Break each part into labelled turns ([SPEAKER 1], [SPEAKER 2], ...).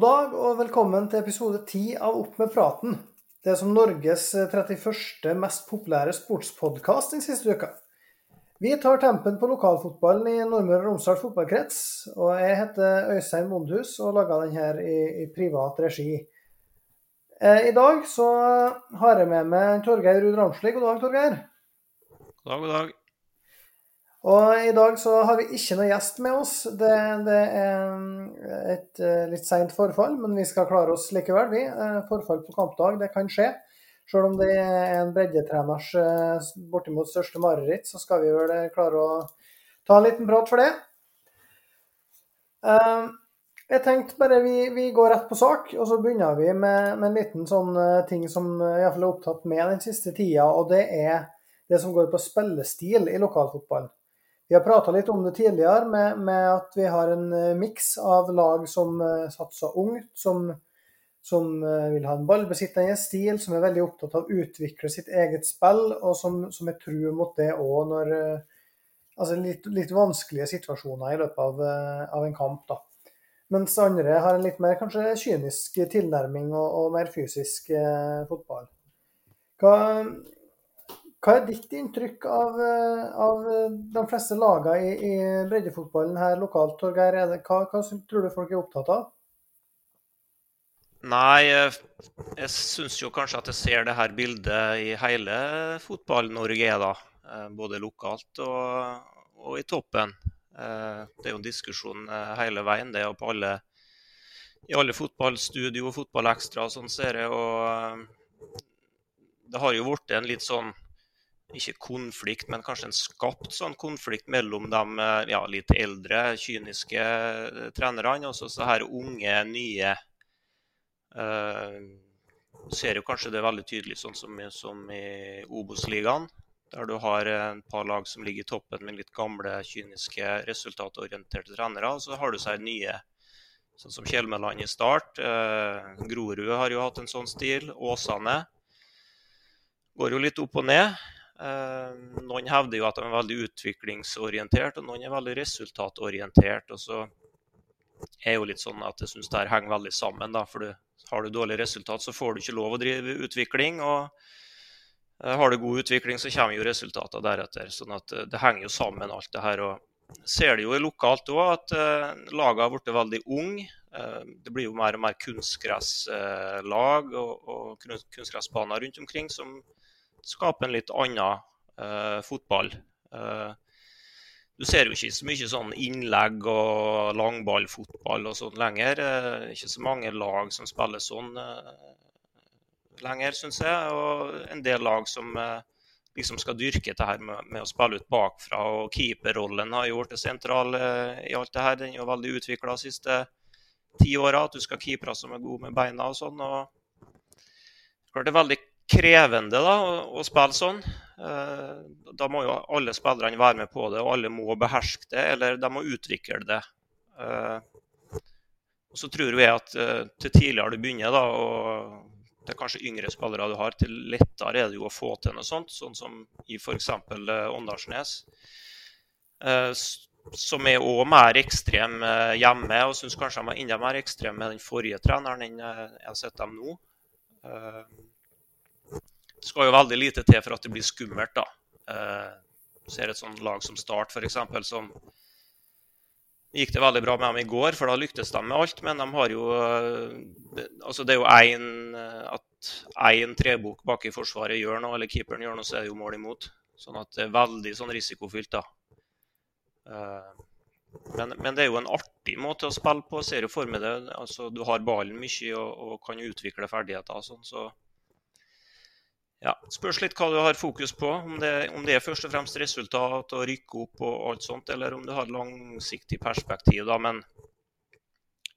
[SPEAKER 1] God dag og velkommen til episode 10 av Opp med praten. Det er som Norges 31. mest populære sportspodkast den siste uka. Vi tar tempen på lokalfotballen i Nordmøre og Romsdal fotballkrets. Og jeg heter Øystein Mondhus og lager den her i, i privat regi. Eh, I dag så har jeg med meg Torgeir Ruud Ramsli. God dag, Torgeir.
[SPEAKER 2] God dag, god dag.
[SPEAKER 1] Og i dag så har vi ikke noe gjest med oss. Det, det er et eh, litt seint forfall, men vi skal klare oss likevel, vi. Eh, forfall på kampdag, det kan skje. Selv om det er en breddetreners eh, bortimot største mareritt, så skal vi vel klare å ta en liten prat for det. Jeg tenkte bare vi, vi går rett på sak, og så begynner vi med, med en liten sånn ting som iallfall er opptatt med den siste tida, og det er det som går på spillestil i lokalfotballen. Vi har prata litt om det tidligere, med, med, at vi har en uh, miks av lag som uh, satser ungt, som, som uh, vil ha en ballbesittende stil, som er veldig opptatt av å utvikle sitt eget spill, og som, som er tru mot det òg når Altså litt, litt, vanskelige situasjoner i løpet av, av en kamp, da. Mens andre har en litt mer kanskje kynisk tilnærming og, og mer fysisk fotball. Hva, hva er ditt inntrykk av, eh, av eh, de fleste lagene i, i, breddefotballen her lokalt, Torgeir? Hva, hva, tror du folk er opptatt av?
[SPEAKER 2] Nei, jeg, jeg syns jo kanskje at jeg ser det her bildet i hele Fotball-Norge, da. Eh, både lokalt og, og, i toppen. Det er jo en diskusjon hele veien, det. Og på alle, i alle fotballstudio Fotballekstra og sånn ser jeg. Og det har jo blitt en litt sånn ikke konflikt, men kanskje en skapt sånn konflikt mellom de eh, ja, litt eldre, kyniske eh, trenerne og så her unge, nye. Uh, ser jo kanskje det veldig tydelig, sånn som, som i Obos-ligaen. Der du har en par lag som ligger i toppen med litt gamle, kyniske, resultatorienterte trenere. Og så har du seg nye, sånn som Kjelmeland i start. Uh, Grorud har jo hatt en sånn stil. Åsane går jo litt opp og ned. Eh, noen hevder jo at de er veldig utviklingsorientert, og noen er veldig resultatorientert. og så er jo litt sånn at jeg syns det her henger veldig sammen. da, for Har du dårlig resultat, så får du ikke lov å drive utvikling. og eh, Har du god utvikling, så kommer jo resultatene deretter. sånn at eh, Det henger jo sammen, alt det her. og ser det jo lokalt òg at laget har blitt veldig unge. Det blir jo mer og mer kunstgresslag og, og kunstgressbaner rundt omkring som skape en litt annen uh, fotball. Uh, du ser jo ikke så mye sånn innlegg og langballfotball og sånn lenger. Uh, ikke så mange lag som spiller sånn lenger, syns jeg. Og en del lag som liksom skal dyrke det her med, med, å spille ut bakfra. Og keeperrollen har gjort det sentral i alt det her. Den er jo veldig utvikla de siste ti åra. At du skal keepere som er gode med beina og sånn. og det er veldig krevende da, å, spille sånn. Eh, da må jo alle spillerne være med på det, og alle må beherske det, eller de må utvikle det. Eh, og så tror jeg at eh, til tidligere du begynner, da, og til kanskje yngre spillere du har, til lettere er det jo å få til noe sånt, sånn som i f.eks. Åndalsnes. Som er òg mer ekstrem hjemme, og syns kanskje de var enda mer ekstrem med den forrige treneren enn jeg har sett dem nå. Det skal jo veldig lite til for at det blir skummelt. da. Eh, ser et sånt lag som Start, f.eks., som gikk det veldig bra med dem i går, for da lyktes de med alt. Men de har jo eh, altså det er jo én At én trebok bak i forsvaret gjør noe, eller keeperen gjør noe, så er det jo mål imot. Sånn at det er veldig sånn risikofylt, da. Eh, men, men, det er jo en artig måte å spille på. Ser jo for meg det. Altså, du har ballen mye og, og kan utvikle ferdigheter og sånn. så ja, Spørs litt hva du har fokus på. Om det, om det, er først og fremst resultat og rykke opp og alt sånt, eller om du har langsiktig perspektiv. da, Men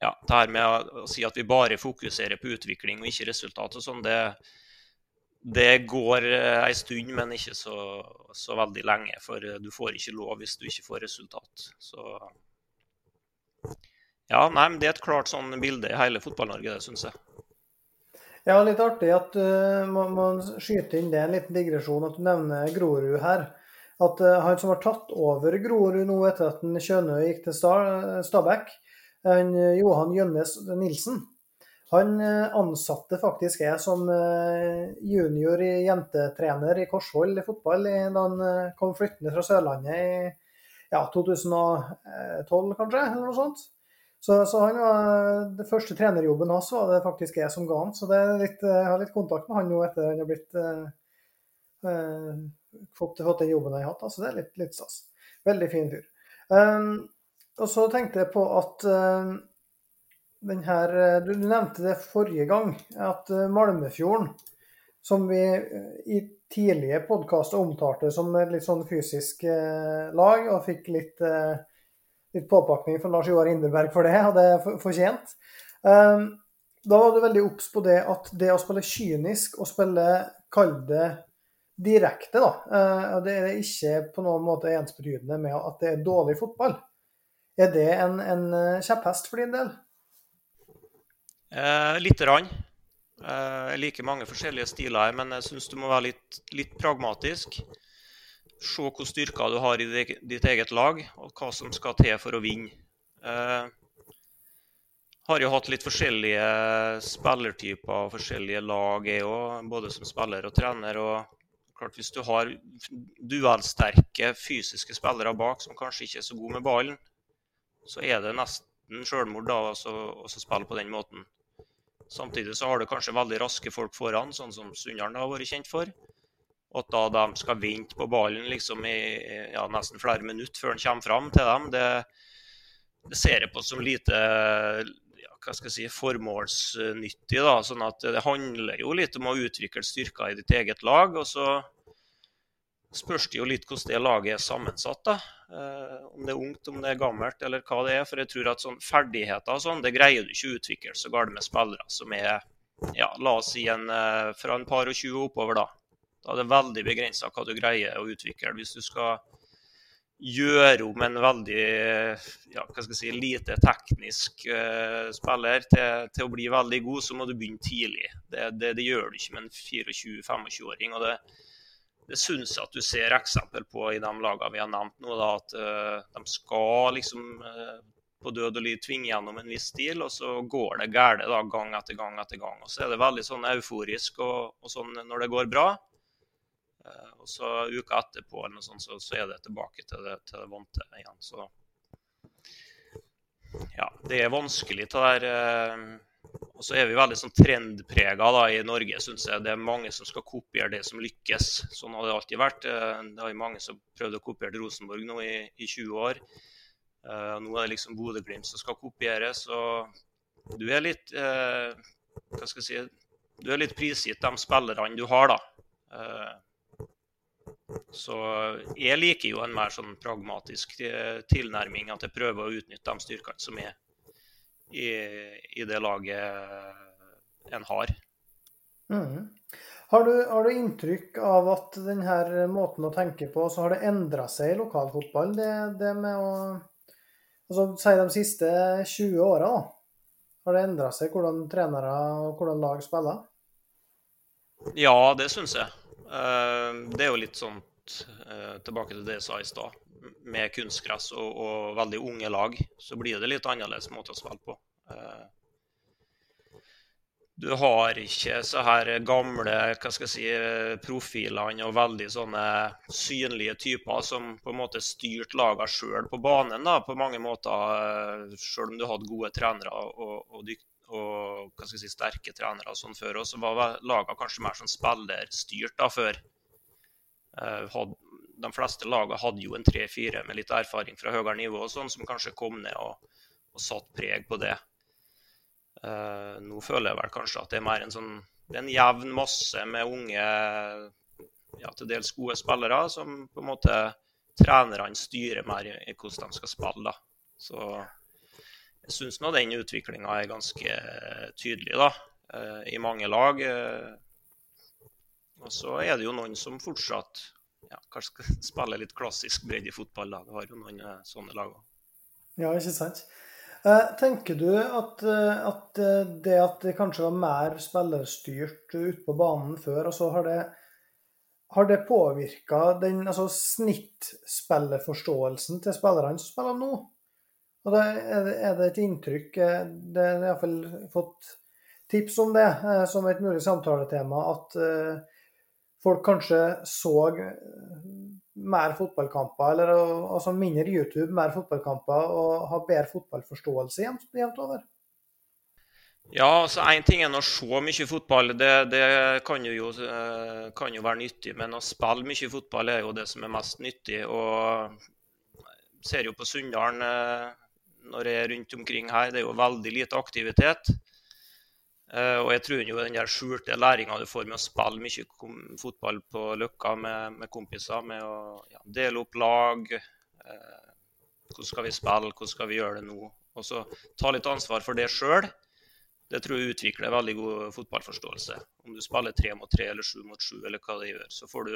[SPEAKER 2] ja, det her med å, si at vi bare fokuserer på utvikling og ikke resultat og sånn, det, det går ei eh, stund, men ikke så, så, veldig lenge. For eh, du får ikke lov hvis du ikke får resultat. Så ja, nei, men det er et klart sånn bilde i hele Fotball-Norge, det syns jeg.
[SPEAKER 1] Ja, litt artig at uh, man, man, skyter inn det, en liten digresjon, at du nevner Grorud her. At uh, han som har tatt over Grorud nå etter at Kjønø gikk til Stabæk, uh, Johan Gjønnes Nilsen, Han ansatte faktisk jeg som junior jentetrener i Korsvoll i fotball da han kom flyttende fra Sørlandet i ja, 2012, kanskje, eller noe sånt. Så, så han var, det første trenerjobben hans var det faktisk jeg som ga han. Så litt, jeg har litt kontakt med han nå etter han har blitt eh, eh, fått, fått, den jobben jeg har hatt. Så det er litt, litt stas. Veldig fin fyr. Um, og så tenkte jeg på at uh, den her du, nevnte det forrige gang, at Malmefjorden, som vi i tidlige podkaster omtalte som et litt sånn fysisk uh, lag, og fikk litt uh, litt påpakning fra Lars Joar Inderberg for det, og det er fortjent. Um, da var du veldig obs på det at det å spille kynisk og spille, kall det direkte, da, uh, det er ikke på noen måte ensbetydende med at det er dårlig fotball. Er det en, en eh, kjepphest for din del?
[SPEAKER 2] Eh, Lite grann. Eh, jeg liker mange forskjellige stiler her, men jeg syns du må være litt, litt pragmatisk se hvilke styrker du har i ditt eget lag, og hva som skal til for å vinne. Eh, har jo hatt litt forskjellige spillertyper og forskjellige lag, jeg òg, både som spiller og trener. og klart Hvis du har duellsterke fysiske spillere bak som kanskje ikke er så gode med ballen, så er det nesten selvmord da å spille på den måten. Samtidig så har du kanskje veldig raske folk foran, sånn som Sunndalen har vært kjent for. Og at da de skal vente på ballen liksom i ja, nesten flere minutter før den kommer fram til dem, det, det ser jeg på som lite ja, hva skal jeg si, formålsnyttig. da, sånn at Det handler jo litt om å utvikle styrker i ditt eget lag. og så spørs det jo litt hvordan det laget er sammensatt. da, eh, Om det er ungt, om det er gammelt eller hva det er. For jeg tror at sånn ferdigheter og sånn, det greier du ikke å utvikle så galt med spillere som er ja, la oss si en, eh, fra en par og tjue oppover. da. Da er det veldig begrensa hva du greier å utvikle. Hvis du skal gjøre om en veldig ja, si, lite teknisk uh, spiller til, til, å bli veldig god, så må du begynne tidlig. Det, det, det gjør du ikke med en 24-25-åring. og det, det syns jeg at du ser eksempel på i de lagene vi har nevnt nå. Da, at uh, de skal liksom uh, på død og liv tvinge gjennom en viss stil, og så går det galt gang etter gang etter gang. Og så er det veldig sånn euforisk og, og sånn når det går bra. Eh, og så uka etterpå eller noe sånt, så, så er det tilbake til det, til det vante igjen. Så ja, det er vanskelig det der. Eh, og så er vi veldig sånn trendprega i Norge, syns jeg. Det er mange som skal kopiere det som lykkes. Sånn har det alltid vært. Eh, det har mange som prøvd å kopiere Rosenborg nå i, i 20 år. Nå er det liksom Bodø-Glimt som skal kopieres. Og du er litt Hva skal jeg si Du er litt prisgitt de spillerne du har, da. Så jeg liker jo en mer sånn pragmatisk eh, tilnærming, at jeg prøver å utnytte de styrkene som er i, i det laget en har.
[SPEAKER 1] Mm. Har, du, har, du, inntrykk av at denne måten å tenke på, så har det endra seg i lokalfotball? Det, det med å altså, Si de siste 20 åra, har det endra seg hvordan trenere og hvordan lag spiller?
[SPEAKER 2] Ja, det syns jeg. Eh, det er jo litt sånn tilbake til det jeg sa i stad. Med kunstgress og, og, veldig unge lag, så blir det litt annerledes måte å spille på. Eh, du har ikke så her gamle hva skal jeg si, profilene og veldig sånne synlige typer som på en måte styrte lagene sjøl på banen da, på mange måter. Sjøl om du hadde gode trenere og, og, og hva skal jeg si, sterke trenere og sånn før. Og så var lagene kanskje mer sånn spillerstyrt da før. Had, de fleste lagene hadde jo en 3-4 med litt erfaring fra høyere nivå og sånn, som kanskje kom ned og, og satt preg på det. Uh, nå føler jeg vel kanskje at det er mer en sånn det er en jevn masse med unge, ja, til dels gode spillere, som på en måte trenerne styrer mer i hvordan de skal spille. da. Så jeg syns nå den utviklinga er ganske tydelig da, eh, i mange lag. Eh. Og så er det jo noen som fortsatt ja, kanskje spiller litt klassisk breddefotball. Det har jo noen eh, sånne lag òg.
[SPEAKER 1] Ja, ikke sant. Tenker du at, at, det at det kanskje var mer spillerstyrt ute på banen før, altså har det, har det påvirka altså snittspillerforståelsen til spillerne som spiller nå? Og da er det, et inntrykk eh, Det har jeg iallfall fått tips om det eh, som et mulig samtaletema. At eh, folk kanskje så mer fotballkamper, eller altså mindre YouTube, mer fotballkamper, og har bedre fotballforståelse jevnt over?
[SPEAKER 2] Ja, altså Én ting er å se mye fotball, det, det kan, jo, kan, jo, være nyttig. Men å spille mye fotball er jo det som er mest nyttig. og ser jo på Sunndalen når jeg er rundt omkring her. Det er jo veldig lite aktivitet. Uh, og jeg tror jo den der skjulte læringa du får med å spille mye fotball på Løkka med, med kompiser, med å ja, dele opp lag uh, Hvordan skal vi spille, hvordan skal vi gjøre det nå? Og så ta litt ansvar for det sjøl. Det tror jeg utvikler veldig god fotballforståelse. Om du spiller tre mot tre eller sju mot sju, eller hva det gjør, så får du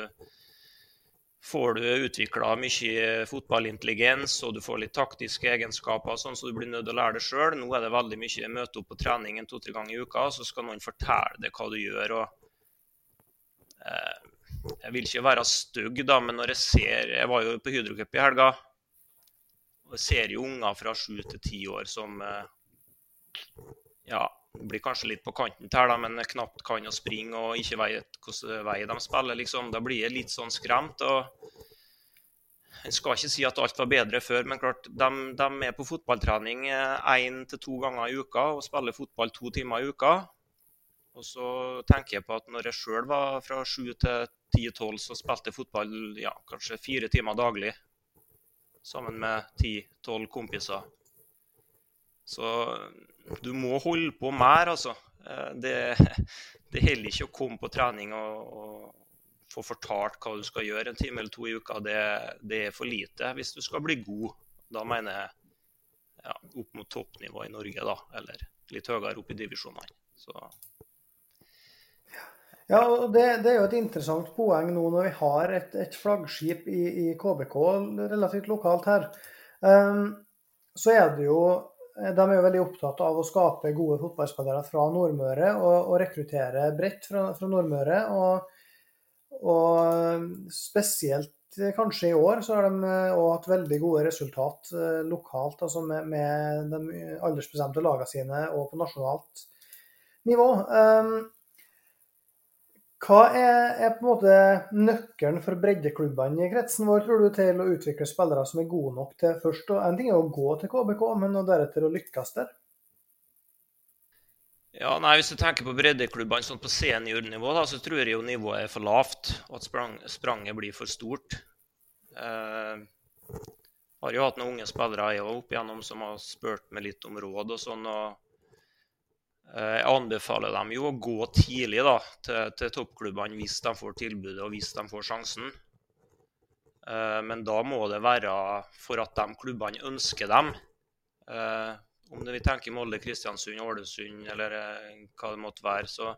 [SPEAKER 2] får du utvikla mye fotballintelligens og du får litt taktiske egenskaper, sånn så du blir nødt til å lære det sjøl. Nå er det veldig mye møte opp på trening en to-tre ganger i uka, så skal noen fortelle deg hva du gjør. og eh, Jeg vil ikke være stygg, da, men når jeg ser Jeg var jo på Hydrocup i helga. og Jeg ser jo unger fra sju til ti år som eh, ja, blir kanskje litt på kanten her, da, men knapt kan å springe og ikke vet hvilken vei de spiller. Liksom. Da blir jeg litt sånn skremt. og En skal ikke si at alt var bedre før, men klart, de, de er på fotballtrening én til to ganger i uka og spiller fotball to timer i uka. Og så tenker jeg på at når jeg sjøl var fra sju til ti-tolv, så spilte jeg fotball ja, kanskje fire timer daglig sammen med ti-tolv kompiser. Så du må holde på mer, altså. Eh, det, det holder ikke å komme på trening og, og få fortalt hva du skal gjøre en time eller to i uka. Det, det er for lite hvis du skal bli god. Da mener jeg ja, opp mot toppnivå i Norge, da. Eller litt høyere opp i divisjonene. Så
[SPEAKER 1] ja, og det, det, er jo et interessant poeng nå når vi har et, et flaggskip i, i, KBK relativt lokalt her. Um, så er det jo de er jo veldig opptatt av å skape gode fotballspillere fra Nordmøre og, og rekruttere bredt fra, fra Nordmøre. Og, og, spesielt eh, kanskje i år så har de òg eh, hatt veldig gode resultat lokalt, altså med, med de aldersbestemte lagene sine og på nasjonalt nivå. Um, hva er, er, på en måte nøkkelen for breddeklubbene i kretsen vår, tror du, til å utvikle spillere som er gode nok til først og En ting er å gå til KBK, men deretter å lykkes der?
[SPEAKER 2] Ja, nei, Hvis du tenker på breddeklubbene sånn på seniornivå, da, så tror jeg jo nivået er for lavt. Og at sprang, spranget blir for stort. Eh, har jo hatt noen unge spillere jeg opp igjennom som har spurt meg litt om råd og sånn. og jeg anbefaler dem jo å gå tidlig da, til, til toppklubbene hvis de får tilbudet og hvis de får sjansen. Eh, men da må det være for at de klubbene ønsker dem. Eh, om det vi tenker Molde, Kristiansund, Ålesund eller hva det måtte være. Så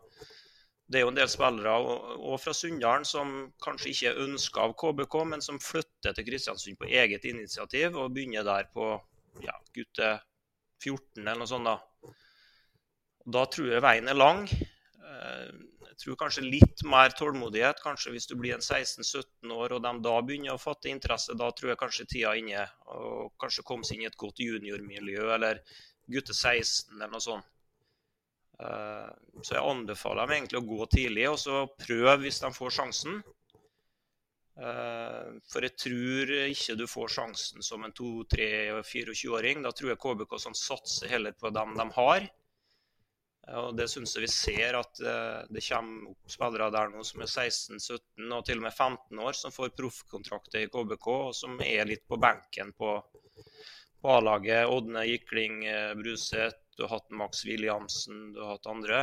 [SPEAKER 2] det er jo en del spillere og fra Sunndalen som kanskje ikke er ønska av KBK, men som flytter til Kristiansund på eget initiativ og begynner der på ja, gutte 14 eller noe sånt. da. Da tror jeg veien er lang. Eh, jeg tror kanskje litt mer tålmodighet. Kanskje hvis du blir en 16-17 år og de da begynner å fatte interesse, da tror jeg kanskje tida er inne. Og kanskje komme seg inn i et godt juniormiljø eller gutte 16 eller noe sånt. Eh, så jeg anbefaler dem egentlig å gå tidlig og så prøve hvis de får sjansen. Eh, for jeg tror ikke du får sjansen som en 2-3-24-åring. Da tror jeg KBK sånn satser heller på dem de har. Og Det syns jeg vi ser at eh, det kommer opp spillere der nå som er 16-17 og til og med 15 år, som får proffkontrakter i KBK, og som er litt på benken på, på A-laget. Ådne Gikling eh, Bruseth, du har hatt Max Williamsen, du har hatt andre.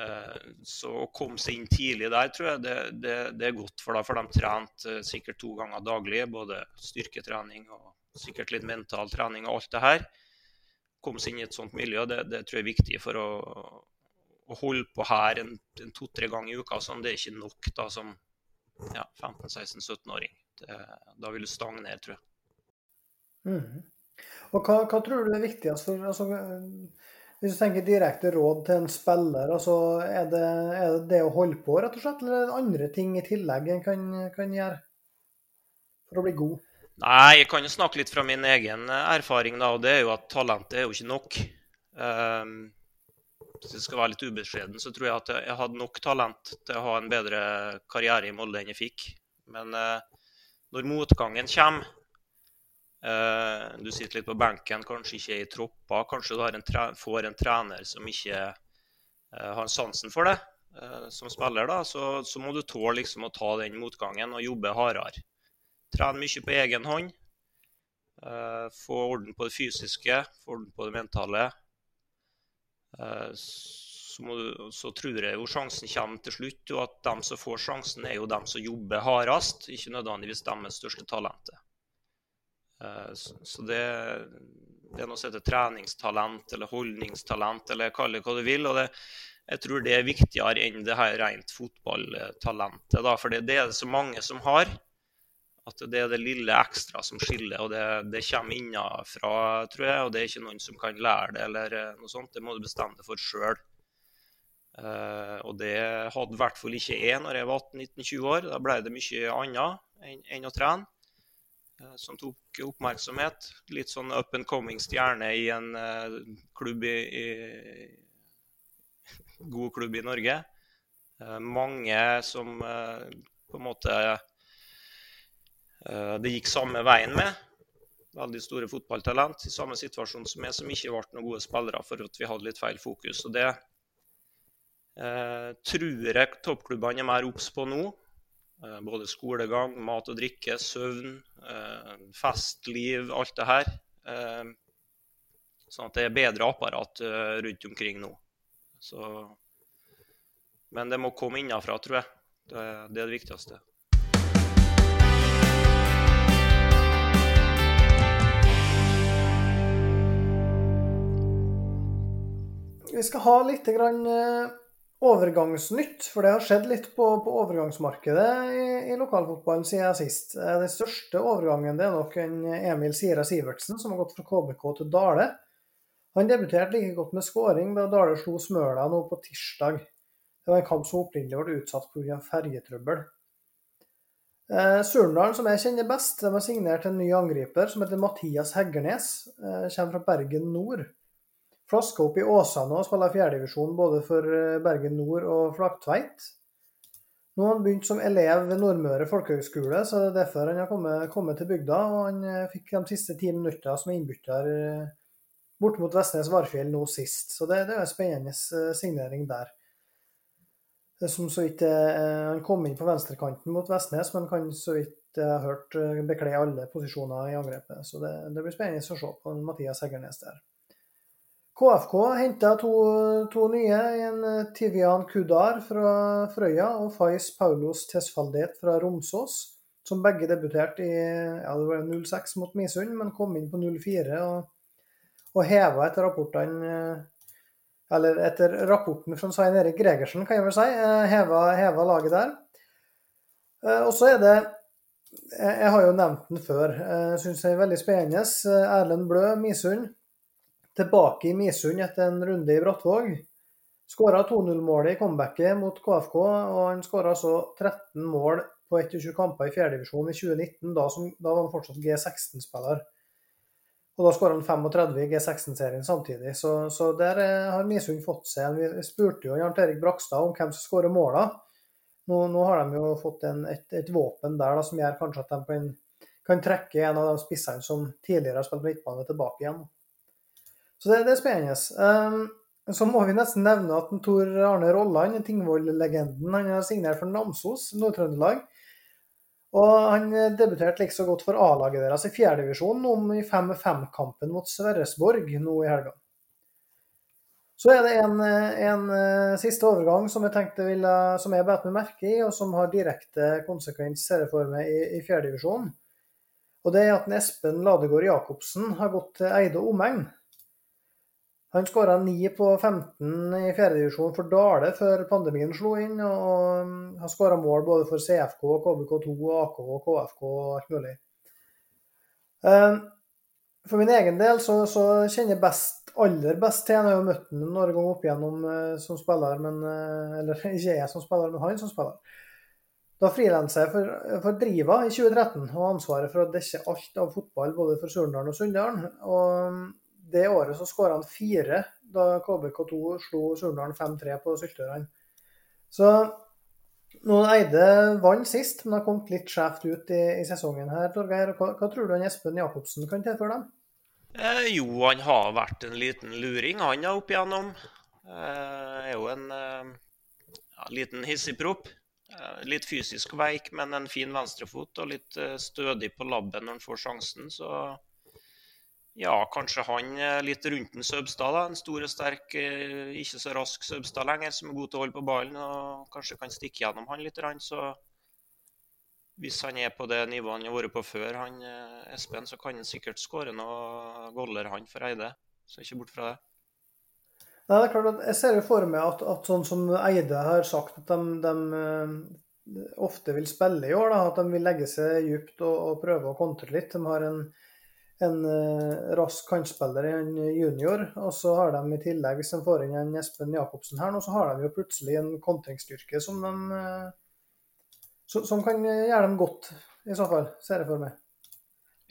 [SPEAKER 2] Eh, så å komme seg inn tidlig der, tror jeg det, det, det er godt. For da får de trent sikkert to ganger daglig, både styrketrening og sikkert litt mental trening og alt det her komme seg inn i et sånt miljø, det, det tror jeg er viktig for å, å holde på her en, en to-tre ganger i uka. Sånn, det er ikke nok da som ja, 15-16-17-åring. Da vil du stagnere, tror jeg.
[SPEAKER 1] Mm. Og hva, hva, tror du er viktigst for altså, Hvis du tenker direkte råd til en spiller, altså, er, det, er, det, det å holde på, rett og slett, eller er det andre ting i tillegg en kan, kan gjøre for å bli god?
[SPEAKER 2] Nei, jeg kan jo snakke litt fra min egen eh, erfaring, da, og det er jo at talentet er jo ikke nok. Um, hvis jeg skal være litt ubeskjeden, så tror jeg at jeg hadde nok talent til å ha en bedre karriere i Molde enn jeg fikk. Men uh, når motgangen kommer uh, Du sitter litt på benken, kanskje ikke i tropper. Kanskje du en får en trener som ikke uh, har sansen for det som spiller. da, så, så, må du tåle liksom å ta den motgangen og jobbe hardere. Trene mye på egen hånd. Eh, få orden på det fysiske, få orden på det mentale. Eh, så, du, så, tror jeg jo sjansen kommer til slutt, og at de som får sjansen, er jo de som jobber hardest, ikke nødvendigvis de med største talentet. Eh, så det, det er noe som heter treningstalent eller holdningstalent, eller kall det hva du vil. og det, jeg tror det er viktigere enn det her rent fotballtalentet. Da, for det, det er det så mange som har. At det er det lille ekstra som skiller, og det, det kommer innenfra, tror jeg. Og det er ikke noen som kan lære det, eller eh, noe sånt. Det må du bestemme deg for sjøl. Uh, eh, og det hadde i hvert fall ikke jeg når jeg var 18-19-20 år. Da ble det mye annet enn, enn å trene. Uh, som tok oppmerksomhet. Litt sånn up and coming stjerne i en uh, klubb i, i, god klubb i Norge. mange som på en måte det gikk samme veien med. Veldig store fotballtalent i samme situasjon som meg, som ikke ble noen gode spillere for at vi hadde litt feil fokus. Og Det eh, tror jeg toppklubbene er mer obs på nå. Eh, både skolegang, mat og drikke, søvn, eh, festliv, alt det her. Eh, sånn at det er bedre apparat eh, rundt omkring nå. Så, men det må komme innenfra, tror jeg. Det, det er det viktigste.
[SPEAKER 1] Vi skal ha litt grann eh, overgangsnytt, for det har skjedd litt på, på overgangsmarkedet i, i, lokalfotballen siden sist. Eh, den største overgangen det er nok en Emil Sira Sivertsen, som har gått fra KBK til Dale. Han debuterte like godt med skåring da Dale slo Smøla nå på tirsdag. Det var en kamp som opprinnelig ble utsatt pga. ferjetrøbbel. Eh, Surndalen, som jeg kjenner best, har signert en ny angriper som heter Mathias Heggernes. Eh, kommer fra Bergen nord. Flaska opp i Åsane og spiller fjerdedivisjon både for eh, Bergen Nord og Flaktveit. Nå har han begynt som elev ved Nordmøre folkehøgskole, så det er derfor han har kommet, kommet til bygda. og Han eh, fikk de siste ti minutter som innbytter eh, bort mot Vestnes Varfjell nå sist. Så det, det er en spennende signering der. Det som så vidt Han kom inn på venstrekanten mot Vestnes, men kan så vidt jeg har hørt bekle alle posisjoner i angrepet. Så det, det blir spennende å se på Mathias Heggernes der. KFK henta to, to, nye, en eh, Tivian Kudar fra Frøya og Fais Paulos Tesfaldet fra Romsås, som begge debuterte i ja, det var 06 mot Misund, men kom inn på 04 og, og heva etter rapportene eh, Eller etter rapporten fra Svein Erik Gregersen, kan jeg vel si. Eh, heva, heva laget der. Og så er det Jeg har jo nevnt den før. Jeg syns det er veldig spennende. Erlend Blø, Misund tilbake i Misund etter en runde i Brattvåg. Skåra 2-0-målet i comebacket mot KFK, og han skåra så 13 mål på 21 kamper i fjerdedivisjon i 2019. Da, som, da, var han fortsatt G16-spiller. Og da skåra han 35 i G16-serien samtidig. Så, så der eh, har Misund fått seg en Vi spurte jo Jarnt Erik Brakstad om hvem som skårer måla. Nå, nå, har de jo fått en, et, et, våpen der da, som gjør kanskje at de kan, kan trekke en av de spissene som tidligere har spilt midtbane, tilbake igjen. Så det, det er spennende. Um, så må vi nesten nevne at Tor Arne Rolland, Tingvoll-legenden, han har signert for Namsos, Nord-Trøndelag. Og han debuterte like så godt for A-laget deres i fjerdedivisjon om i 5-5-kampen mot Sverresborg nå i helga. Så er det en, en, eh, siste overgang som jeg tenkte ville, som jeg bet meg merke i, og som har direkte konsekvens for meg i, i fjerdedivisjon. Og det er at Espen Ladegård Jacobsen har gått til Eide omegn. Han skåra 9 på 15 i fjerdedivisjon for Dale før pandemien slo inn, og har skåra mål både for CFK, KBK2, AK og KFK og alt mulig. Um, for min egen del så, så kjenner jeg best, aller best til Jeg har møtt ham noen ganger opp igjennom uh, som spiller, men, uh, eller ikke jeg som spiller, men han som spiller. Da frilanser jeg for, for, Driva i 2013 og ansvaret for å dekke alt av fotball både for Surndalen og Sunndalen. Og det året så skåra han fire da KBK2 slo Surndalen 5-3 på Syltørene. Så nå Eide vant sist, men har kommet litt skjevt ut i, i, sesongen her. Torgeir. Hva, hva, tror du Espen Jacobsen kan tilføre dem?
[SPEAKER 2] Eh, jo, han har vært en liten luring, han er opp igjennom. Eh, er jo en eh, ja, liten hissigpropp. Eh, litt fysisk veik, men en fin venstrefot og litt eh, stødig på labben når han får sjansen. Så ja, kanskje han litt rundt en Søbstad. da, En stor og sterk, eh, ikke så rask Søbstad lenger, som er god til å holde på ballen. og Kanskje kan stikke gjennom han litt. Så hvis han er på det nivået han har vært på før, han Espen, så kan han sikkert skåre noen goller, han, for Eide. Så ikke bort fra det.
[SPEAKER 1] Nei, det er klart at Jeg ser jo for meg at, at sånn som Eide har sagt, at de, de uh, ofte vil spille i år. Da, at de vil legge seg dypt og, og prøve å kontre litt. De har en, en uh, rask kantspiller en junior, og så har de i tillegg, hvis de får inn en Espen Jacobsen her, nå, så har de jo plutselig en kontringsstyrke som, de, uh, som, kan gjøre dem godt, i så fall, ser jeg for meg.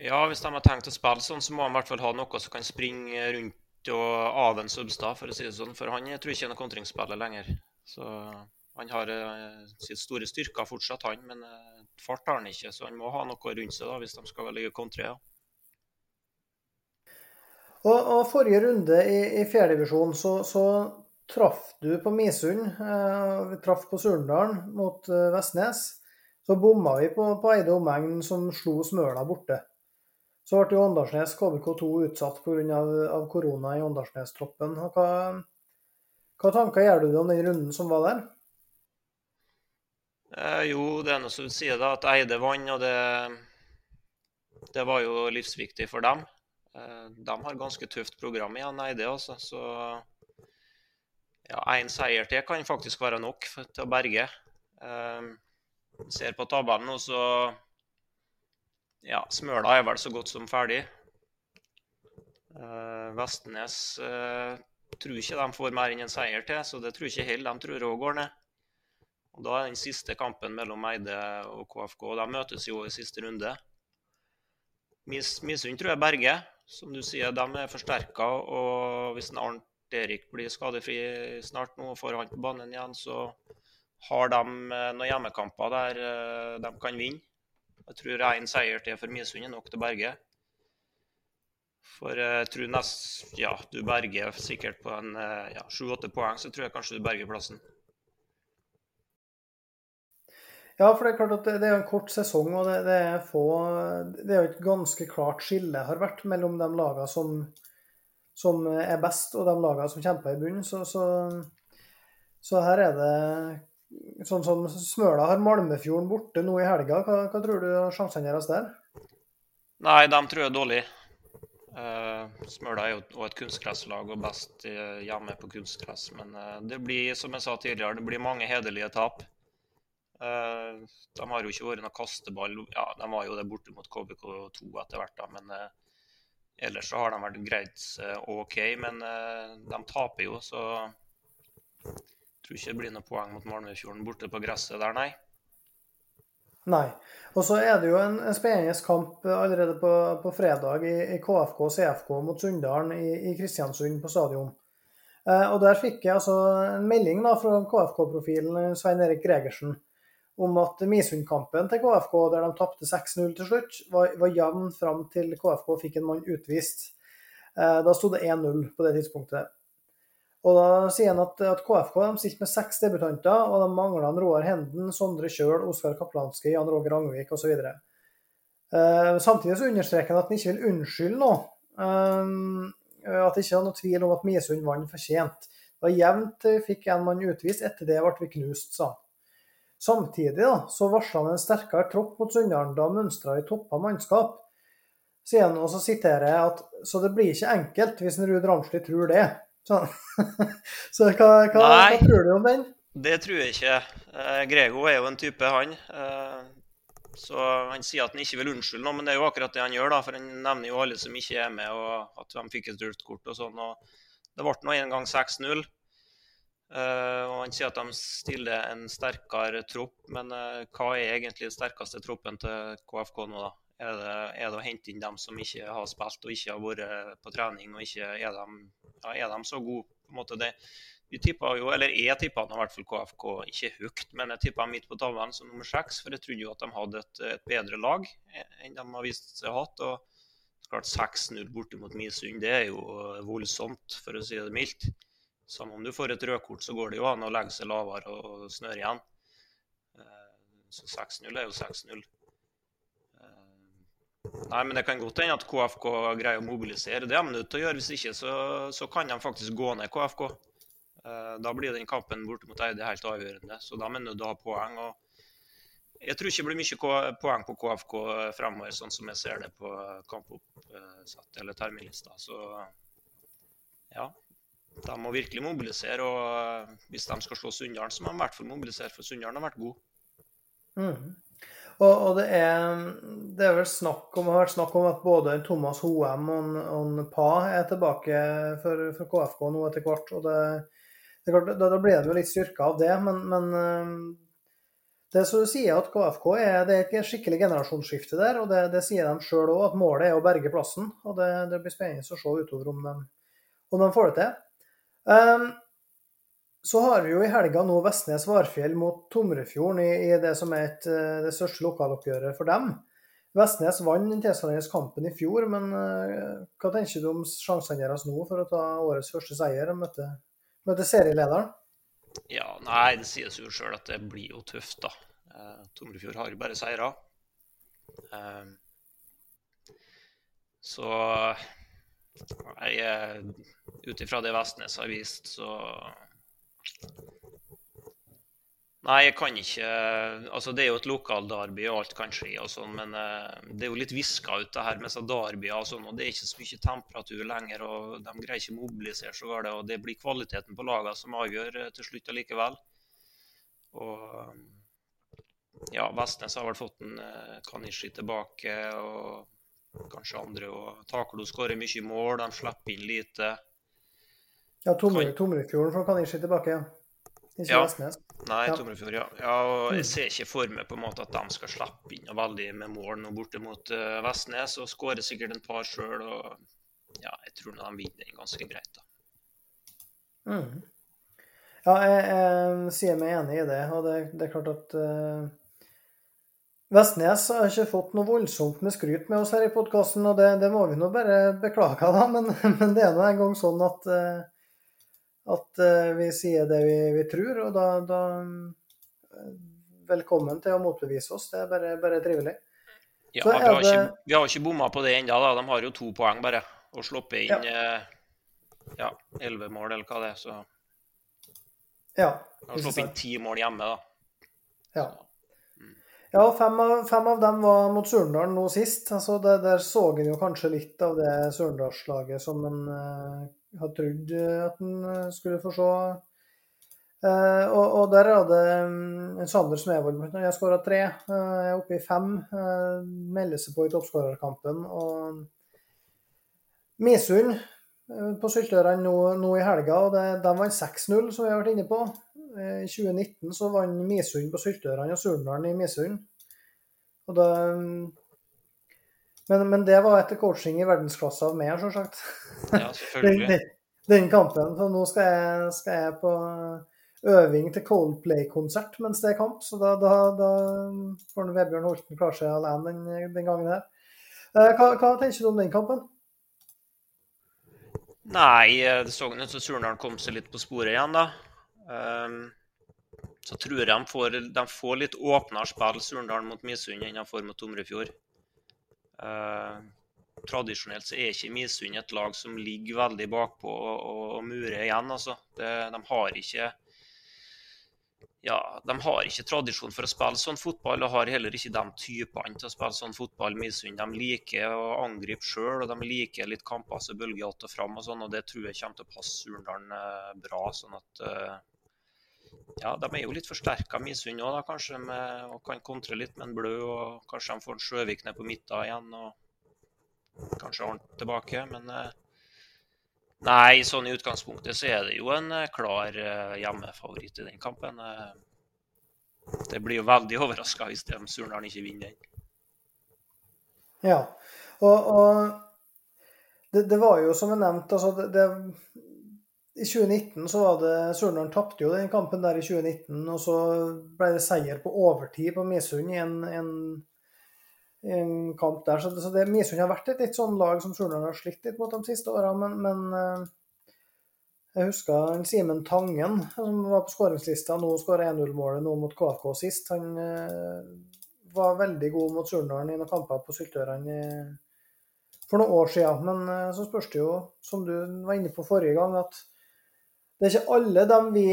[SPEAKER 2] Ja, hvis de har tenkt å spille sånn, så må de i hvert fall ha noe som kan springe rundt og av en Substad, for å si det sånn. For han tror ikke er noen kontringsspiller lenger. Så han har uh, sitt store styrker fortsatt, han. Men fart har han ikke, så han må ha noe rundt seg da, hvis de skal ligge kontre. Ja.
[SPEAKER 1] Og, og, Forrige runde i, i fjerdedivisjon så, så traff du på Misund. Eh, vi traff på Surndalen mot eh, Vestnes. Så bomma vi på, på Eide omegn, som slo Smøla borte. Så ble jo Åndalsnes KBK2 utsatt pga. Korona i Åndalsnes-troppen. Hva, hva tanker gjør du om den runden som var der?
[SPEAKER 2] Eh, jo, det er noe som sier, da, at Eide vant, og det, det var jo livsviktig for dem. Eh, de har ganske tøft program igjen, Eide. Også, så ja, seier til kan faktisk være nok til å berge. Eh, ser på tabellen nå, så ja, Smøla er vel så godt som ferdig. Uh, Vestnes tror ikke de får mer enn en seier til, så det tror ikke heller. De tror òg går ned. Og Da er den siste kampen mellom Eide og KFK. De møtes jo i siste runde. Mis, Misund tror jeg Berge. Som du sier, de er forsterka. Og hvis en Arnt Erik blir skadefri snart nå og får han på banen igjen, så har de eh, noen hjemmekamper der de kan vinne. Jeg tror én seier til for Misund er nok til Berge. For jeg tror nest, ja, du berger sikkert på en ja, sju-åtte poeng, så tror jeg kanskje du berger plassen.
[SPEAKER 1] Ja, for det er klart at det, er en kort sesong, og det, det er få Det er jo et ganske klart skille har vært mellom de lagene som, som er best, og de lagene som kjemper i bunnen. Så, så, så her er det Sånn som Smøla har Malmefjorden borte nå i helga. Hva, hva tror du sjansene deres der?
[SPEAKER 2] Nei, de tror jeg er dårlig. Uh, Smøla er jo også et kunstgresslag og best hjemme på kunstgress. Men uh, det blir, som jeg sa tidligere, det blir mange hederlige tap. Uh, de har jo ikke vært noen kasteball. Ja, de var jo det borte mot KBK2 etter hvert, da, men ellers så har de vært greit OK. Men de taper jo, så jeg Tror ikke det blir noe poeng mot Malmöfjorden borte på gresset der, nei.
[SPEAKER 1] Nei. Og så er det jo en, en spennende kamp allerede på, på fredag i, i, KFK CFK mot Sunndalen i, i, Kristiansund på stadion. Eh, og Der fikk jeg altså en melding da fra KFK-profilen Svein Erik Gregersen om at Misund-kampen til KFK, der de tapte 6-0 til slutt, var, var jevn fram til KFK fikk en mann utvist. Eh, da sto det 1-0 på det tidspunktet. Og da sier han at, at KFK de sitter med seks debutanter, og de mangler Roar Henden, Sondre Kjøl, Oskar Kaplanski, Jan Roger Angvik osv. Uh, samtidig så understreker han at han ikke vil unnskylde noe. Um, at det ikke er noe tvil om at Misund vant fortjent. Det var jevnt fikk en mann utvist, etter det ble vi knust, sa han. Samtidig da, så varsla han en sterkere tropp mot Sunndalen da mønstra i toppa mannskap. Sier han, og så siterer jeg at så det blir ikke enkelt hvis en Ruud Ramsli tror det. Så, så hva, hva, hva, tror du om den?
[SPEAKER 2] Det tror jeg ikke. Eh, Grego er jo en type, han. Eh, så Han sier at han ikke vil unnskylde noe, men det er jo akkurat det han gjør. da, for Han nevner jo alle som ikke er med, og at de fikk et rødt kort og sånn. og Det ble nå en gang 6-0. Uh, og Han sier at de stiller en sterkere tropp, men uh, hva er egentlig den sterkeste troppen til KFK nå? da? Er det, er det å hente inn dem som ikke har spilt og ikke har vært på trening, og ikke er de, ja, er de så gode? på en måte det, vi tippa jo, eller Jeg tippa i hvert fall KFK ikke høyt, men jeg tippa midt på tavlen som nummer seks. For jeg trodde jo at de hadde et, et bedre lag enn de har vist seg hatt. og klart 6-0 bortimot Misund, det er jo voldsomt, for å si det mildt. Samme om du får et rødkort, så går det jo an å legge seg lavere og snøre igjen. Så 6-0 er jo 6-0. Nei, men Det kan godt hende at KFK greier å mobilisere. Det er de nødt til å gjøre. Hvis ikke så, så, kan de faktisk gå ned KFK. Da blir den kampen borte mot Eide helt avgjørende. Så de er nødt til å ha poeng. Jeg tror ikke det blir mye poeng på KFK fremover, sånn som jeg ser det på kampoppsett eller terminlista. Så ja, de må virkelig mobilisere. og Hvis de skal slå Sunndalen, så må de i hvert fall mobilisere, for Sunndalen har vært god.
[SPEAKER 1] Mm. Og, og, det er, det er vel snakk om, har vært snakk om at både Thomas Hoem og, og Pa er tilbake for, for, KFK nå etter hvert. og det, det klart, da, da blir det jo litt styrka av det, men, men det er så du sier at KFK er, det er ikke skikkelig generasjonsskifte der. og Det, det sier de sjøl òg, at målet er å berge plassen. og Det, det blir spennende å se utover om de, om de får det til. Um, så har vi jo i helga nå Vestnes-Varfjell mot Tomrefjorden i, i, det som er et, eh, det største lokaloppgjøret for dem. Vestnes vant den tilsvarende kampen i fjor, men uh, hva tenker du om sjansene deres nå for å ta årets første seier og møte, møte serielederen?
[SPEAKER 2] Ja, nei, det sies jo sjøl at det blir jo tøft, da. Uh, Tomrefjord har jo bare seire. Uh, så ut ifra det Vestnes har vist, så Nei, jeg kan ikke Altså, det er jo et lokaldarby, og alt kan skje og sånn, men uh, det er jo litt viska ut, det her med derbyer og sånn, og det er ikke så mye temperatur lenger, og de greier ikke mobilisere så galt, og det blir kvaliteten på lagene som avgjør uh, til slutt allikevel. Og ja, Vestnes har vel fått en Kanishi tilbake, og kanskje andre, og Taklo skårer mye mål, de slipper inn lite.
[SPEAKER 1] Ja, Tomrefjorden kan... Kanishi tilbake. Ikke
[SPEAKER 2] ja. Vestnes. Nei, Tomrefjord, ja. ja. og Jeg mm. ser ikke for meg på en måte at de skal slippe inn veldig med mål nå borte mot uh, Vestnes, og skårer sikkert en par sjøl. Ja, jeg tror de vinner den ganske greit, da.
[SPEAKER 1] Mm. Ja, jeg, jeg, sier meg enig i det. Og det, det er klart at uh, Vestnes har ikke fått noe voldsomt med skryt med oss her i podkasten, og det, det, må vi nå bare beklage, da. Men, men det er nå en gang sånn at uh, at uh, vi sier det vi, vi tror. Og da, da, Velkommen til å motbevise oss. Det er bare, bare trivelig.
[SPEAKER 2] Ja, vi har, det... ikke, vi har ikke bomma på det ennå. De har jo to poeng bare. Og sluppet inn ja, elleve mål, eller hva det er. Så
[SPEAKER 1] ja,
[SPEAKER 2] har sluppet inn ti mål hjemme, da.
[SPEAKER 1] Ja. Mm. Ja, fem av, fem av, dem var mot Surndalen nå sist. Altså, det, der så en jo kanskje litt av det Surndalslaget som en uh, hadde trodd eh, at han eh, skulle få se. Uh, og, og, der er det um, Sander Smevold blant. Jeg skåra tre. Uh, er oppe i fem. Uh, melder seg på i toppskårerkampen. Og Misund på Syltørene nå, nå, i helga, og det, de vant 6-0, som vi har vært inne på. I 2019 så vant Misund på Syltørene og Surndalen i Misund. Og det, um, men, men, det var etter coaching i verdensklasse av meg, selvsagt.
[SPEAKER 2] Ja, selvfølgelig.
[SPEAKER 1] den, den, kampen. For nå skal jeg, skal jeg, på øving til Coldplay-konsert mens det er kamp, så da, da, da får Vebjørn Holten klare seg alene den, den, gangen her. Eh, hva, hva, tenker du om den kampen?
[SPEAKER 2] Nei, eh, det så ut som Surnadal kom seg litt på sporet igjen, da. Um, så tror jeg de får, de får litt åpnere spill, Surndalen mot Misund, enn de får mot Tomrefjord. Eh, tradisjonelt så er ikke Misund et lag som ligger veldig bakpå og, og, og murer igjen. Altså. Det, de har ikke ja, de har ikke tradisjon for å spille sånn fotball, og har heller ikke de typene til å spille sånn fotball. Misund. De liker å angripe sjøl, og de liker litt kamper som bølger att og fram. og sånn, og Det tror jeg kommer til å passe Surndalen eh, bra. sånn at eh, ja, De er jo litt forsterka Misund òg, kanskje, med, og kan kontre litt med en Blø. og Kanskje de får en Sjøvik ned på midten igjen, og kanskje Arnt tilbake. Men eh, nei, sånn i utgangspunktet så er det jo en eh, klar eh, hjemmefavoritt i den kampen. Det blir jo veldig overraska hvis Surnadal ikke vinner den.
[SPEAKER 1] Ja, og, og det, det, var jo som jeg nevnte, altså det, det, I 2019 så var det Surnadal tapte jo den kampen der i 2019, og så ble det seier på overtid på Misund i en, en, en, kamp der. Så, så Misund har vært et litt sånn lag som Surnadal har slitt litt mot de siste åra, men, men eh, jeg husker Simen Tangen, som var på skåringslista. Nå skåra 1-0-målet nå mot KFK sist. Han eh, var veldig god mot Surnadal i noen kamper på Syltørene for noen år siden. Men eh, så spørs det jo, som du var inne på forrige gang, at det er ikke alle dem vi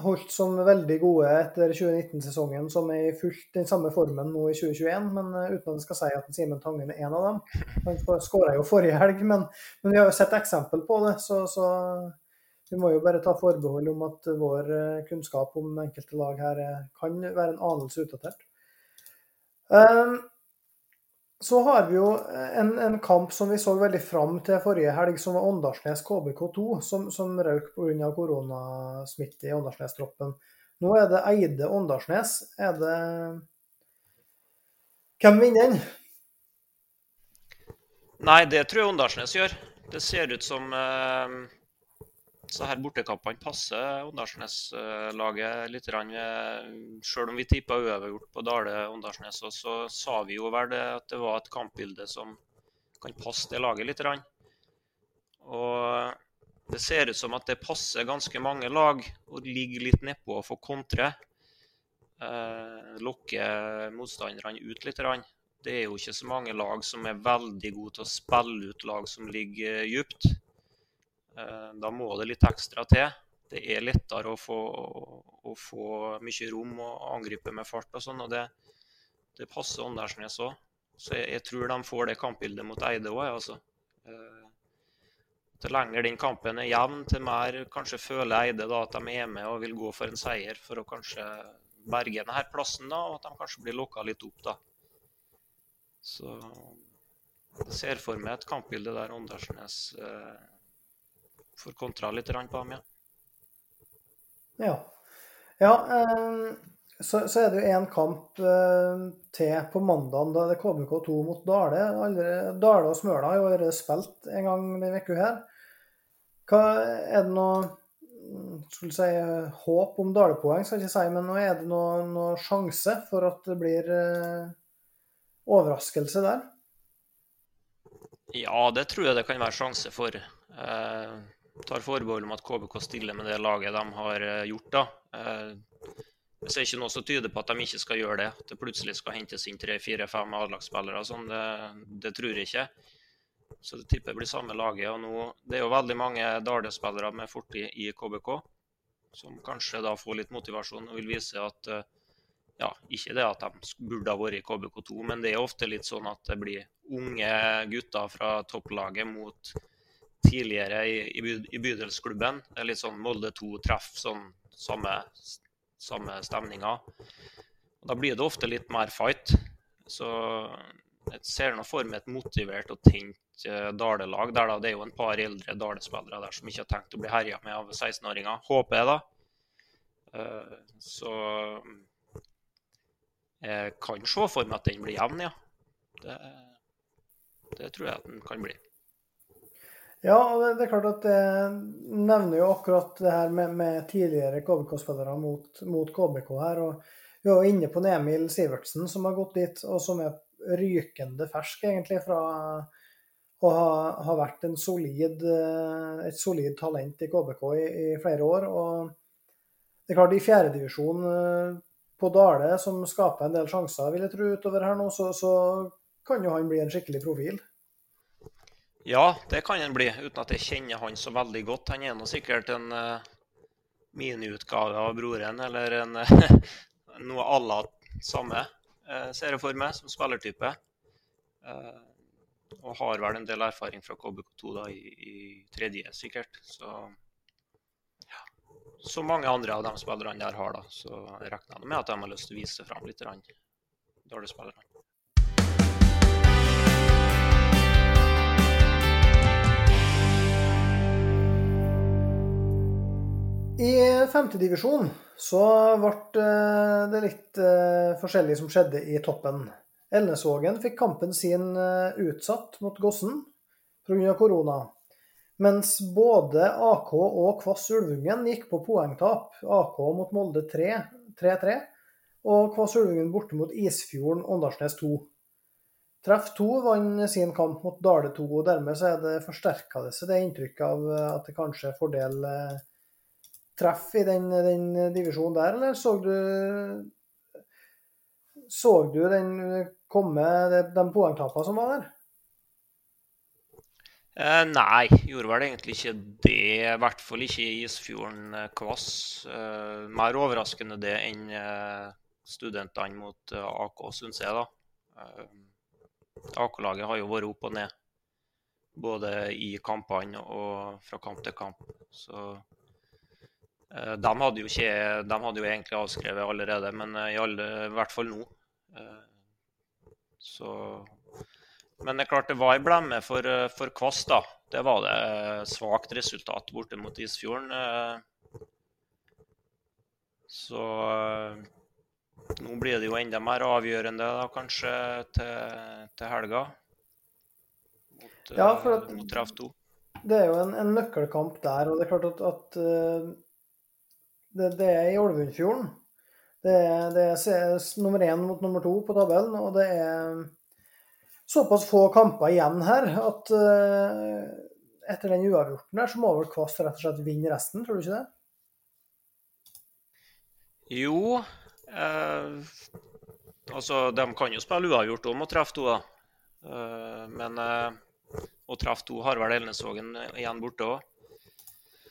[SPEAKER 1] holdt som veldig gode etter 2019-sesongen, som er i fullt den samme formen nå i 2021. Men eh, uten at jeg skal si at Simen Tangen er en av dem. Han skåra jo forrige helg, men, men, vi har jo sett eksempel på det. så, så vi må jo bare ta forbehold om at vår eh, kunnskap om enkelte lag her eh, kan være en anelse utdatert. Ehm, så har vi jo en, en, kamp som vi så veldig fram til forrige helg, som var Åndalsnes KBK2, som, som røk pga. koronasmitte i Åndalsnes-troppen. Nå er det Eide Åndalsnes. Er det Hvem vinner den?
[SPEAKER 2] Nei, det tror jeg Åndalsnes gjør. Det ser ut som eh så her bortekampene passer Åndalsnes-laget litt. Selv om vi tippa uavgjort på Dale Åndalsnes, så sa vi jo vel det at det var et kampbilde som kan passe det laget litt. Og det ser ut som at det passer ganske mange lag å ligge litt nedpå og få kontre. Eh, lokke motstanderne ut litt. Det er jo ikke så mange lag som er veldig gode til å spille ut lag som ligger dypt. Eh, da må det litt ekstra til. Det er lettere å få, å få mye rom og angripe med fart og sånn. og Det, det passer Åndalsnes òg. Så jeg, jeg, tror de får det kampbildet mot Eide òg, altså. Eh, til lenger den kampen er jevn, til mer kanskje føler Eide da at de er med og vil gå for en seier for å kanskje berge denne plassen, da, og at de kanskje blir lokka litt opp. da. Så jeg ser for meg et kampbilde der Åndalsnes eh, får kontra litt på dem, ja.
[SPEAKER 1] Ja. ja eh, så, så, er det jo én kamp eh, til på mandag. Da er det KBK2 mot Dale. Allerede, Dale og Smøla har jo vært spilt en gang denne uka her. Hva, er det noe skulle si, håp om Dale-poeng, skal jeg ikke si, men nå er det noe, noe sjanse for at det blir eh, overraskelse der?
[SPEAKER 2] Ja, det tror jeg det kan være sjanse for. Eh, tar forbehold om at KBK stiller med det laget de har eh, gjort. da. Eh, jeg ser ikke noe som tyder på at de ikke skal gjøre det. At det plutselig skal hentes inn tre-fire-fem A-lagsspillere. Sånn, det, det, tror jeg ikke. Så det tipper jeg blir samme laget. og nå, Det er jo veldig mange Dale-spillere med fortid i KBK som kanskje da får litt motivasjon og vil vise at eh, ja, ikke det at de burde ha vært i KBK2, men det er ofte litt sånn at det blir unge gutter fra topplaget mot tidligere i, i. Det er litt sånn Molde 2 treff sånn samme, samme stemninga. Da blir det ofte litt mer fight. Så jeg ser nå for meg et motivert og tent uh, Dale-lag. der da, Det er jo en par eldre Dale-spillere der som ikke har tenkt å bli herja med av 16-åringer. Håper jeg, da. Uh, så jeg kan se for meg at den blir jevn, ja. Det, det tror jeg at den kan bli.
[SPEAKER 1] Ja, det er klart at jeg nevner jo akkurat det her med, med tidligere KBK-spillere mot, mot, KBK her. og Vi var inne på Emil Sivertsen som har gått dit, og som er rykende fersk egentlig fra å ha, ha vært solid, et solid talent i KBK i, i, flere år. og det er klart I fjerdedivisjon eh, på Dale, som skaper en del sjanser, vil jeg tro, utover her nå, så, så kan jo han bli en skikkelig profil.
[SPEAKER 2] Ja, det kan han bli, uten at jeg kjenner han så veldig godt. Han er nå sikkert en uh, miniutgave av broren, eller en, uh, noe à la samme, uh, ser jeg for meg, som spillertype. Uh, og har vel en del erfaring fra KBK2 da, i, i tredje, sikkert. Så ja. Så mange andre av de spillerne der har, da. Så jeg regner med at de har lyst til å vise fram litt. Dårlige spillere.
[SPEAKER 1] Femtedivisjon så ble eh, det litt uh, forskjellig som skjedde i toppen. Elnesvågen fikk kampen sin eh, utsatt mot Gossen pga. korona. Mens både AK og Kvass Ulvungen gikk på poengtap. AK mot Molde 3-3, og Kvass Ulvungen borte mot Isfjorden Åndalsnes 2. Treff 2 vant sin kamp mot Dale 2, og dermed så er det forsterka det seg det inntrykket av at det kanskje er fordel eh, treff i den, den divisjonen der, eller så du Så du den komme, de, de poengtapene som var der?
[SPEAKER 2] Eh, nei, gjorde vel egentlig ikke det. I hvert fall ikke i Isfjorden eh, Kvass. Eh, mer overraskende det enn eh, studentene mot eh, AK, syns jeg, da. AK-laget har jo vært opp og ned. Både i kampene og fra kamp til kamp. Så de hadde ikke De hadde jo egentlig avskrevet allerede, men i, alle, i hvert fall nå. så men det er klart det var en blemme for, eh, for Kvass, da. Det var det eh, svakt resultat borte mot Isfjorden. Eh. Så nå blir det jo enda mer avgjørende da, kanskje til, til helga. Mot,
[SPEAKER 1] ja, at,
[SPEAKER 2] mot Treff 2.
[SPEAKER 1] Det er jo en, en, nøkkelkamp der. Og det er klart at, at det, det, er i Ålvundfjorden. Det, det er nummer én mot nummer to på tabellen, og det er såpass få kamper igjen her at uh, etter den uavgjorten der, så må vel Kvass rett og slett vinne resten, tror du ikke det?
[SPEAKER 2] Jo. Eh, altså, de kan jo spille uavgjort om og treffe to, da. Eh, men eh, å treffe to har vel Elnesvågen igjen borte òg.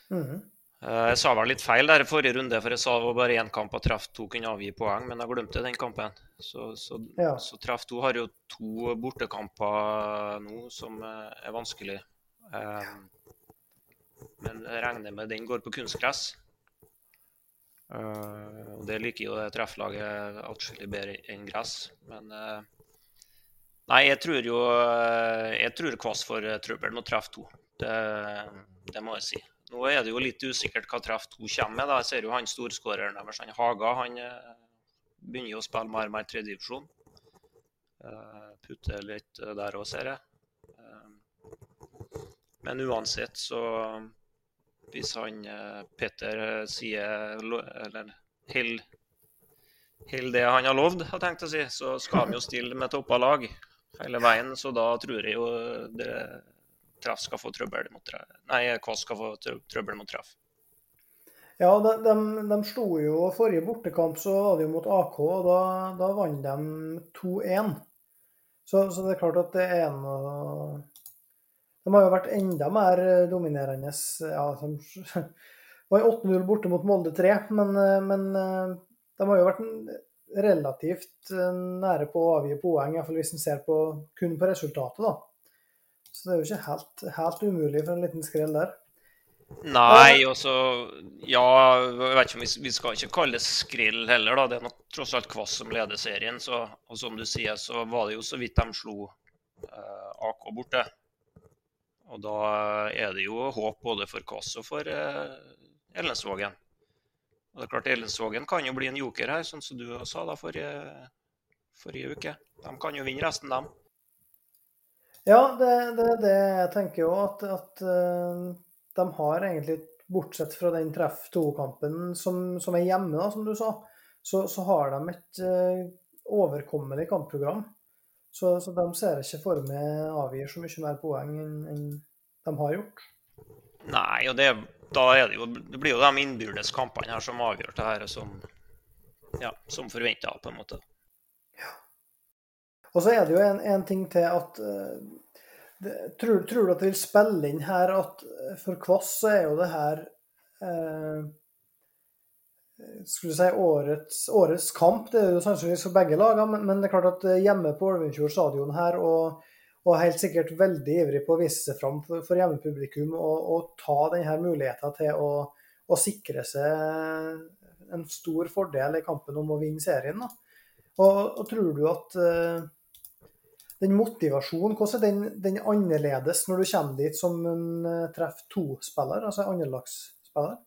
[SPEAKER 2] Mm -hmm. Eh, jeg sa vel litt feil der i forrige runde, for jeg sa det var bare én kamp at treff to kunne avgi poeng, men jeg glemte den kampen. Så, så, ja. så treff to har jo to bortekamper nå som eh, er vanskelig. Eh, men jeg regner med den går på kunstgress. Og det liker jo det trefflaget atskillig bedre enn gress. Men nei, jeg tror jo Jeg tror Kvass får trøbbel med å treffe to. Det, det må jeg si. Nå er det jo litt usikkert hva treff to kommer med. Jeg ser jo han storskåreren deres, han Haga, han eh, begynner jo å spille mer og mer tredjedivisjon. Uh, putter litt uh, der òg, ser jeg. Men uansett, så Hvis han Petter sier Eller holder det han har lovd, har tenkt å si, så skal han jo stille med toppa lag hele veien. Så da tror jeg jo det Traff skal få trøbbel mot Traff. Nei, Kvass skal få trøbbel mot Traff.
[SPEAKER 1] Ja, de, de, de, slo jo forrige bortekamp så var det jo mot AK, og da, da vant de 2-1. Så, så, det er klart at det er noe De har jo vært enda mer dominerende. Ja, de var 8-0 borte mot Molde 3, men, men, de har jo vært relativt nære på å avgi poeng, iallfall hvis en ser på, kun på resultatet. da. Så det er jo ikke helt, helt umulig for en liten skrell der.
[SPEAKER 2] Nei, altså Ja, jeg vet ikke om vi, vi skal ikke kalle det skrill heller, da. Det er nok tross alt Kvass som leder serien. Så, og som du sier, så var det jo så vidt de slo eh, AK borte. Og da er det jo håp både for Kvass og for eh, Ellensvågen. Og det er klart Ellensvågen kan jo bli en joker her, sånn som du sa da forrige, forrige uke. De kan jo vinne resten, dem.
[SPEAKER 1] Ja, det er det, det, jeg tenker jo. At, at uh, de har egentlig, bortsett fra den treff to-kampen som, som, er hjemme, da, som du sa, så, så har de et uh, overkommelig kampprogram. Så, så, de ser ikke for meg avgir så mye mer poeng enn, enn de har gjort.
[SPEAKER 2] Nei, og det, da er det jo Det blir jo de innbyrdes kampene her som avgjør det her, som, ja, som forventa, på en måte.
[SPEAKER 1] Og så er det jo en, en ting til at uh, det, tror, tror, du at det vil spille inn her at eh, for Kvass så er jo det her eh, skulle si årets, årets, kamp. Det er jo sannsynligvis for begge lagene, men, men, det er klart at hjemme på Ålvundfjord stadion her, og, og, helt sikkert veldig ivrig på å vise seg fram for, for hjemmepublikum og, og, ta denne muligheten til å, å, sikre seg en stor fordel i kampen om å vinne serien. Da. Og, og tror du at uh, den motivasjonen, hvordan er den, den, annerledes når du kommer dit som en uh, treff to-spiller, altså andrelagsspiller?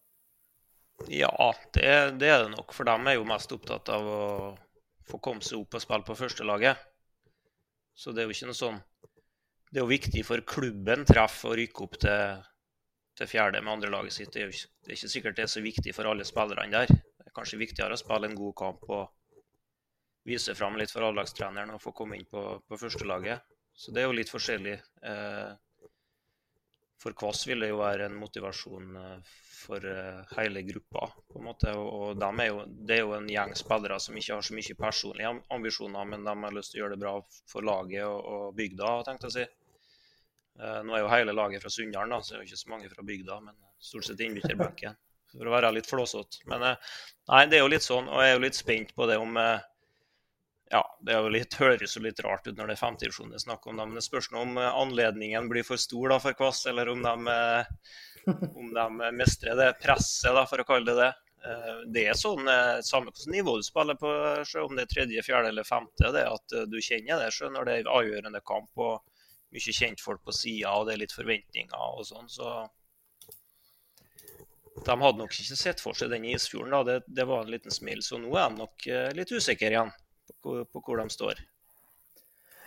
[SPEAKER 2] Ja, det, det, er det nok. For dem er jo mest opptatt av å få komme seg opp og spille på førstelaget. Så det er jo ikke noe sånn Det er jo viktig for klubben treff å rykke opp til, til fjerde med andre laget sitt. Det er jo det er ikke sikkert det er så viktig for alle spillerne der. Det er kanskje viktigere å spille en god kamp og vise fram litt for A-lagstreneren og få komme inn på, på førstelaget. Så det er jo litt forskjellig. Eh, for Kvass vil det jo være en motivasjon eh, for eh, hele gruppa. på en måte, og de er jo, Det er jo en gjeng spillere som ikke har så mye personlige ambisjoner, men de har lyst til å gjøre det bra for laget og, og bygda. tenkte jeg å si. Nå er jo hele laget fra Sunndalen, så det er jo ikke så mange fra bygda, men stort sett innbytterbenken. For å være litt flåsete. Men nei, det er jo litt sånn, og jeg er jo litt spent på det om ja, det er jo litt, høres jo litt rart ut når det er femtedivisjon det er snakk om, men det spørs om anledningen blir for stor da, for Kvass, eller om de om de mestrer det presset, da, for å kalle det det. Eh, det er sånn, eh, Samme hvilket nivå du spiller på, om det er tredje, fjerde eller femte, det at eh, du kjenner det selv når det er avgjørende kamp og mye kjentfolk på sida og det er litt forventninger og sånn. så De hadde nok ikke sett for seg den isfjorden. da, det, det var en liten smil. Så nå er de nok litt usikre igjen på, hvor de står.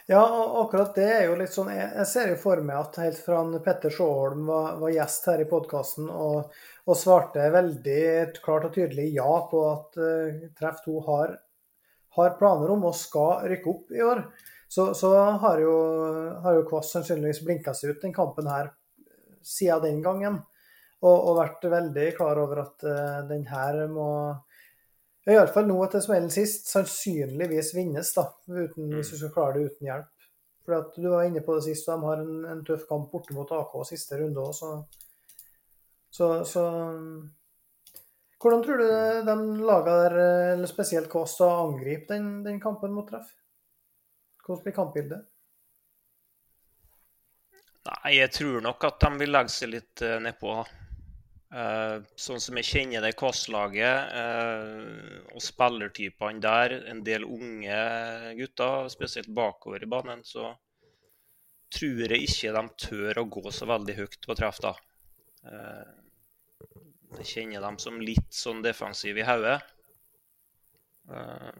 [SPEAKER 1] Ja, akkurat det er jo litt sånn Jeg ser jo for meg at helt fra Petter Sjåholm var, var, gjest her i podkasten og, og, svarte veldig klart og tydelig ja på at uh, Treff 2 har, har, planer om å skal rykke opp i år, så, så har jo, har jo Kvass sannsynligvis blinka seg ut den kampen her siden den gangen. Og, og vært veldig klar over at uh, den her må Iallfall nå etter smellen sist, sannsynligvis vinnes, da, uten, hvis du skal klare det uten hjelp. For at Du var inne på det sist, og de har en, en tøff kamp borte mot AK siste runde òg, så, så, så, Hvordan tror du de lagene der, eller spesielt Kåss, angriper den, den, kampen mot treff? Hvordan blir kampbildet?
[SPEAKER 2] Nei, jeg tror nok at de vil legge seg litt eh, nedpå. Uh, sånn som jeg kjenner det Kvass-laget uh, og spillertypene der, en del unge gutter, spesielt bakover i banen, så tror jeg ikke de tør å gå så veldig høyt på treff. da. Uh, jeg kjenner dem som litt sånn defensive i hodet.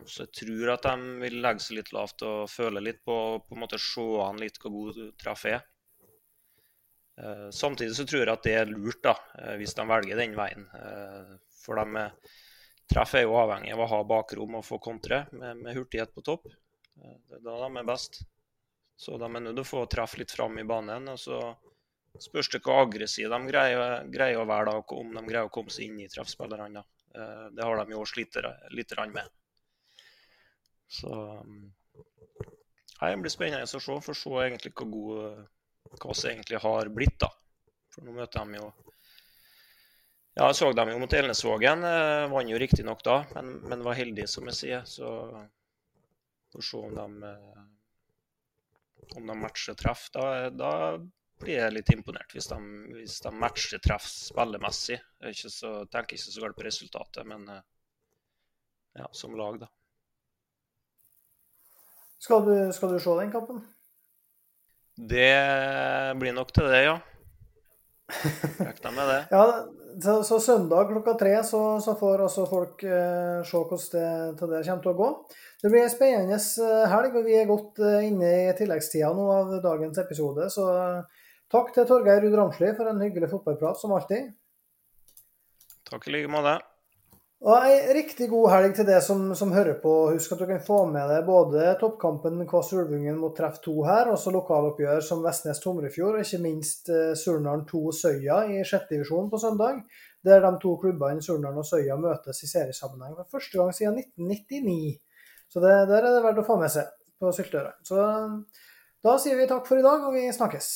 [SPEAKER 2] Så jeg tror at de vil legge seg litt lavt og føle litt på på en måte se an litt hvor god treff er. Eh, samtidig så tror jeg at det er lurt, da, eh, hvis de velger den veien. Eh, for de treff er jo avhengig av å ha bakrom og få kontre med, med hurtighet på topp. Det er da de er best. Så de er nødt til å få treff litt fram i banen. og så spørs det hvor aggressive de greier, greier, å være, da, om de greier å komme seg inn i treffspillerne. Det har de jo slitt litt med. Så mm, Det blir spennende å se. For å se egentlig hvor god hva som egentlig har blitt. da. For nå møter de jo Ja, jeg så dem jo mot Elnesvågen. Eh, vant jo riktignok da, men, men, var heldig, som jeg sier. Så får se om de, eh, om de matcher treff. Da, da blir jeg litt imponert, hvis de, hvis de matcher treff spillemessig. Jeg så, tenker ikke så galt på resultatet, men eh, ja, som lag, da.
[SPEAKER 1] Skal du, skal du se den kampen?
[SPEAKER 2] Det blir nok til det, ja. Regna med det.
[SPEAKER 1] ja, så, så, søndag klokka tre så, så får altså folk eh, se hvordan det, det kommer til å gå. Det blir en spennende eh, helg, og vi er godt eh, inne i tilleggstida nå av dagens episode. Så eh, takk til Torgeir Ruud Ramsli for en hyggelig fotballprat, som alltid.
[SPEAKER 2] Takk i like måte.
[SPEAKER 1] Og Ei riktig god helg til deg som, som, hører på. Husk at du kan få med deg både toppkampen Kvass Ulvungen mot Treff 2 her, også lokaloppgjør som Vestnes Tomrefjord, og ikke minst uh, Surnadal 2 Søya i sjette divisjon på søndag. Der de to klubbene Surnadal og Søya møtes i seriesammenheng for første gang siden 1999. Så det, der er det verdt å få med seg på Syltøra. Så da sier vi takk for i dag, og vi snakkes.